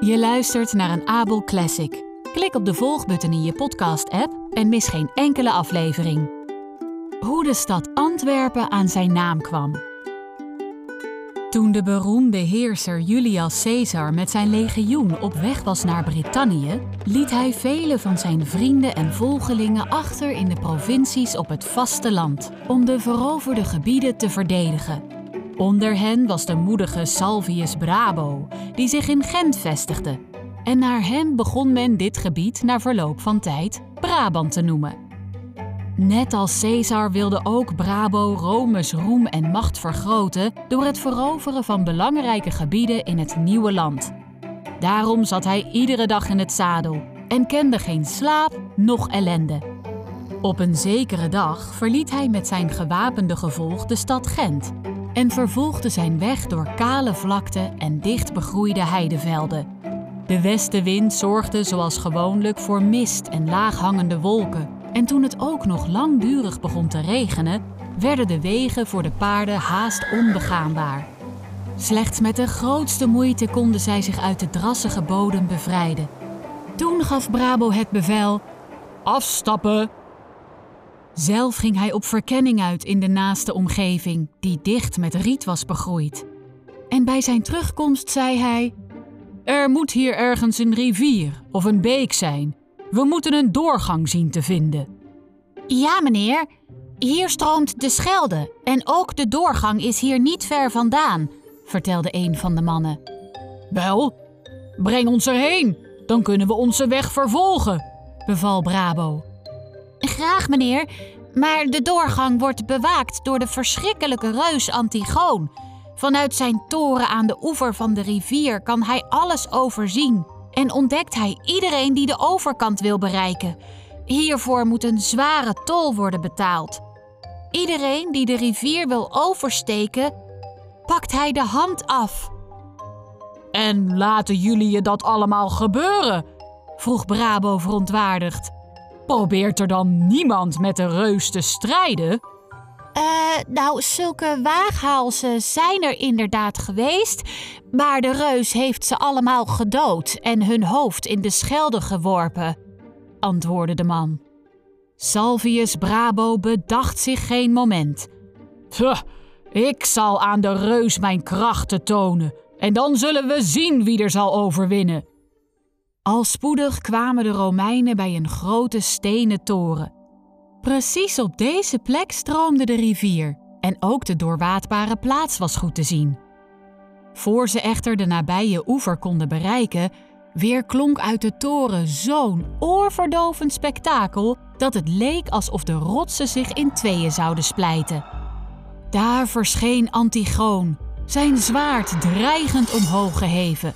Je luistert naar een Abel Classic. Klik op de volgbutton in je podcast-app en mis geen enkele aflevering. Hoe de stad Antwerpen aan zijn naam kwam. Toen de beroemde heerser Julius Caesar met zijn legioen op weg was naar Brittannië, liet hij vele van zijn vrienden en volgelingen achter in de provincies op het vasteland om de veroverde gebieden te verdedigen. Onder hen was de moedige Salvius Brabo, die zich in Gent vestigde. En naar hem begon men dit gebied na verloop van tijd Brabant te noemen. Net als Caesar wilde ook Brabo Rome's roem en macht vergroten door het veroveren van belangrijke gebieden in het nieuwe land. Daarom zat hij iedere dag in het zadel en kende geen slaap noch ellende. Op een zekere dag verliet hij met zijn gewapende gevolg de stad Gent en vervolgde zijn weg door kale vlakten en dicht begroeide heidevelden. De westenwind zorgde zoals gewoonlijk voor mist en laaghangende wolken. En toen het ook nog langdurig begon te regenen, werden de wegen voor de paarden haast onbegaanbaar. Slechts met de grootste moeite konden zij zich uit de drassige bodem bevrijden. Toen gaf Brabo het bevel: Afstappen! Zelf ging hij op verkenning uit in de naaste omgeving, die dicht met riet was begroeid. En bij zijn terugkomst zei hij: Er moet hier ergens een rivier of een beek zijn. We moeten een doorgang zien te vinden. Ja, meneer. Hier stroomt de Schelde en ook de doorgang is hier niet ver vandaan, vertelde een van de mannen. Wel, breng ons erheen, dan kunnen we onze weg vervolgen, beval Brabo. Graag, meneer, maar de doorgang wordt bewaakt door de verschrikkelijke reus Antigoon. Vanuit zijn toren aan de oever van de rivier kan hij alles overzien en ontdekt hij iedereen die de overkant wil bereiken. Hiervoor moet een zware tol worden betaald. Iedereen die de rivier wil oversteken, pakt hij de hand af. En laten jullie je dat allemaal gebeuren? vroeg Brabo verontwaardigd. Probeert er dan niemand met de reus te strijden? Eh, nou, zulke waaghalzen zijn er inderdaad geweest, maar de reus heeft ze allemaal gedood en hun hoofd in de Schelde geworpen, antwoordde de man. Salvius Brabo bedacht zich geen moment. Puh, ik zal aan de reus mijn krachten tonen en dan zullen we zien wie er zal overwinnen. Al spoedig kwamen de Romeinen bij een grote stenen toren. Precies op deze plek stroomde de rivier en ook de doorwaadbare plaats was goed te zien. Voor ze echter de nabije oever konden bereiken, weer klonk uit de toren zo'n oorverdovend spektakel dat het leek alsof de rotsen zich in tweeën zouden splijten. Daar verscheen Antigoon, zijn zwaard dreigend omhoog geheven.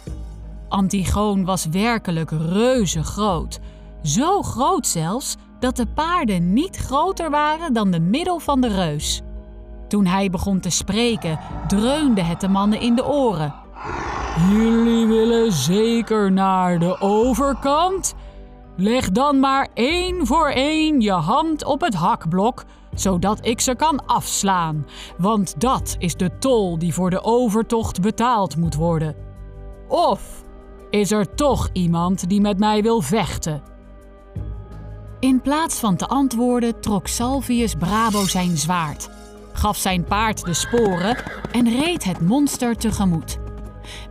Antigoon was werkelijk reuze groot, zo groot zelfs dat de paarden niet groter waren dan de middel van de reus. Toen hij begon te spreken, dreunde het de mannen in de oren. Jullie willen zeker naar de overkant? Leg dan maar één voor één je hand op het hakblok, zodat ik ze kan afslaan, want dat is de tol die voor de overtocht betaald moet worden. Of is er toch iemand die met mij wil vechten? In plaats van te antwoorden trok Salvius Brabo zijn zwaard, gaf zijn paard de sporen en reed het monster tegemoet.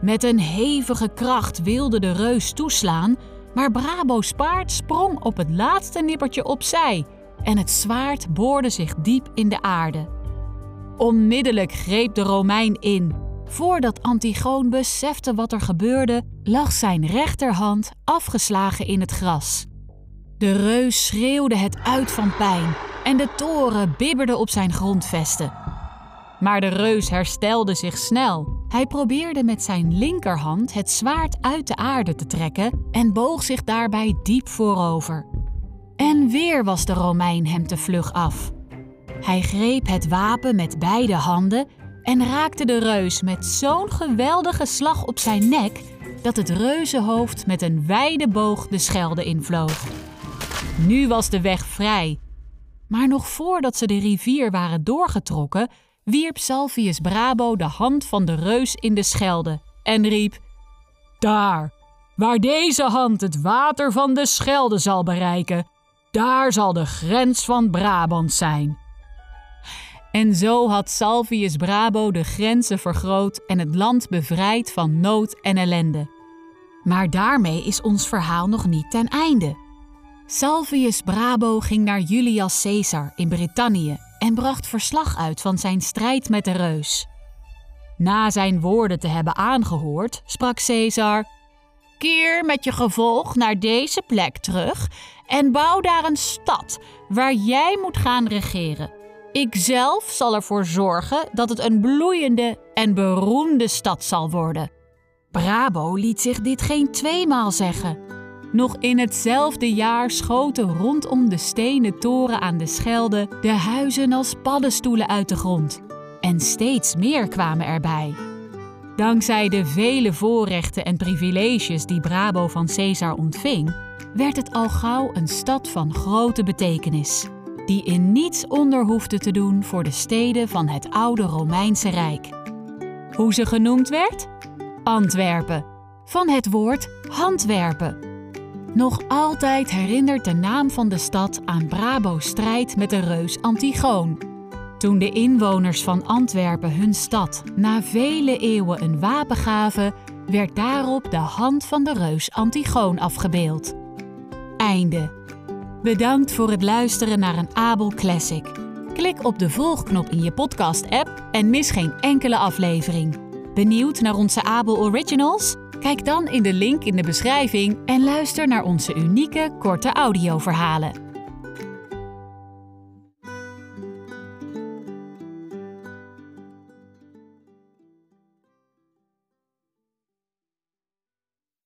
Met een hevige kracht wilde de reus toeslaan, maar Brabo's paard sprong op het laatste nippertje opzij en het zwaard boorde zich diep in de aarde. Onmiddellijk greep de Romein in. Voordat Antigoon besefte wat er gebeurde, lag zijn rechterhand afgeslagen in het gras. De reus schreeuwde het uit van pijn en de toren bibberde op zijn grondvesten. Maar de reus herstelde zich snel. Hij probeerde met zijn linkerhand het zwaard uit de aarde te trekken en boog zich daarbij diep voorover. En weer was de Romein hem te vlug af. Hij greep het wapen met beide handen en raakte de reus met zo'n geweldige slag op zijn nek dat het reuzenhoofd met een wijde boog de schelde invloog. Nu was de weg vrij. Maar nog voordat ze de rivier waren doorgetrokken, wierp Salvius Brabo de hand van de reus in de schelde en riep: Daar, Waar deze hand het water van de Schelde zal bereiken, daar zal de grens van Brabant zijn. En zo had Salvius Brabo de grenzen vergroot en het land bevrijd van nood en ellende. Maar daarmee is ons verhaal nog niet ten einde. Salvius Brabo ging naar Julius Caesar in Brittannië en bracht verslag uit van zijn strijd met de reus. Na zijn woorden te hebben aangehoord, sprak Caesar: Keer met je gevolg naar deze plek terug en bouw daar een stad waar jij moet gaan regeren. Ikzelf zal ervoor zorgen dat het een bloeiende en beroemde stad zal worden. Brabo liet zich dit geen tweemaal zeggen. Nog in hetzelfde jaar schoten rondom de stenen toren aan de Schelde de huizen als paddenstoelen uit de grond. En steeds meer kwamen erbij. Dankzij de vele voorrechten en privileges die Brabo van Caesar ontving, werd het al gauw een stad van grote betekenis, die in niets onder hoefde te doen voor de steden van het oude Romeinse Rijk. Hoe ze genoemd werd? Antwerpen, van het woord handwerpen. Nog altijd herinnert de naam van de stad aan Brabo's strijd met de reus Antigoon. Toen de inwoners van Antwerpen hun stad na vele eeuwen een wapen gaven, werd daarop de hand van de reus Antigoon afgebeeld. Einde. Bedankt voor het luisteren naar een Abel Classic. Klik op de volgknop in je podcast-app en mis geen enkele aflevering. Benieuwd naar onze Abel Originals? Kijk dan in de link in de beschrijving en luister naar onze unieke korte audioverhalen.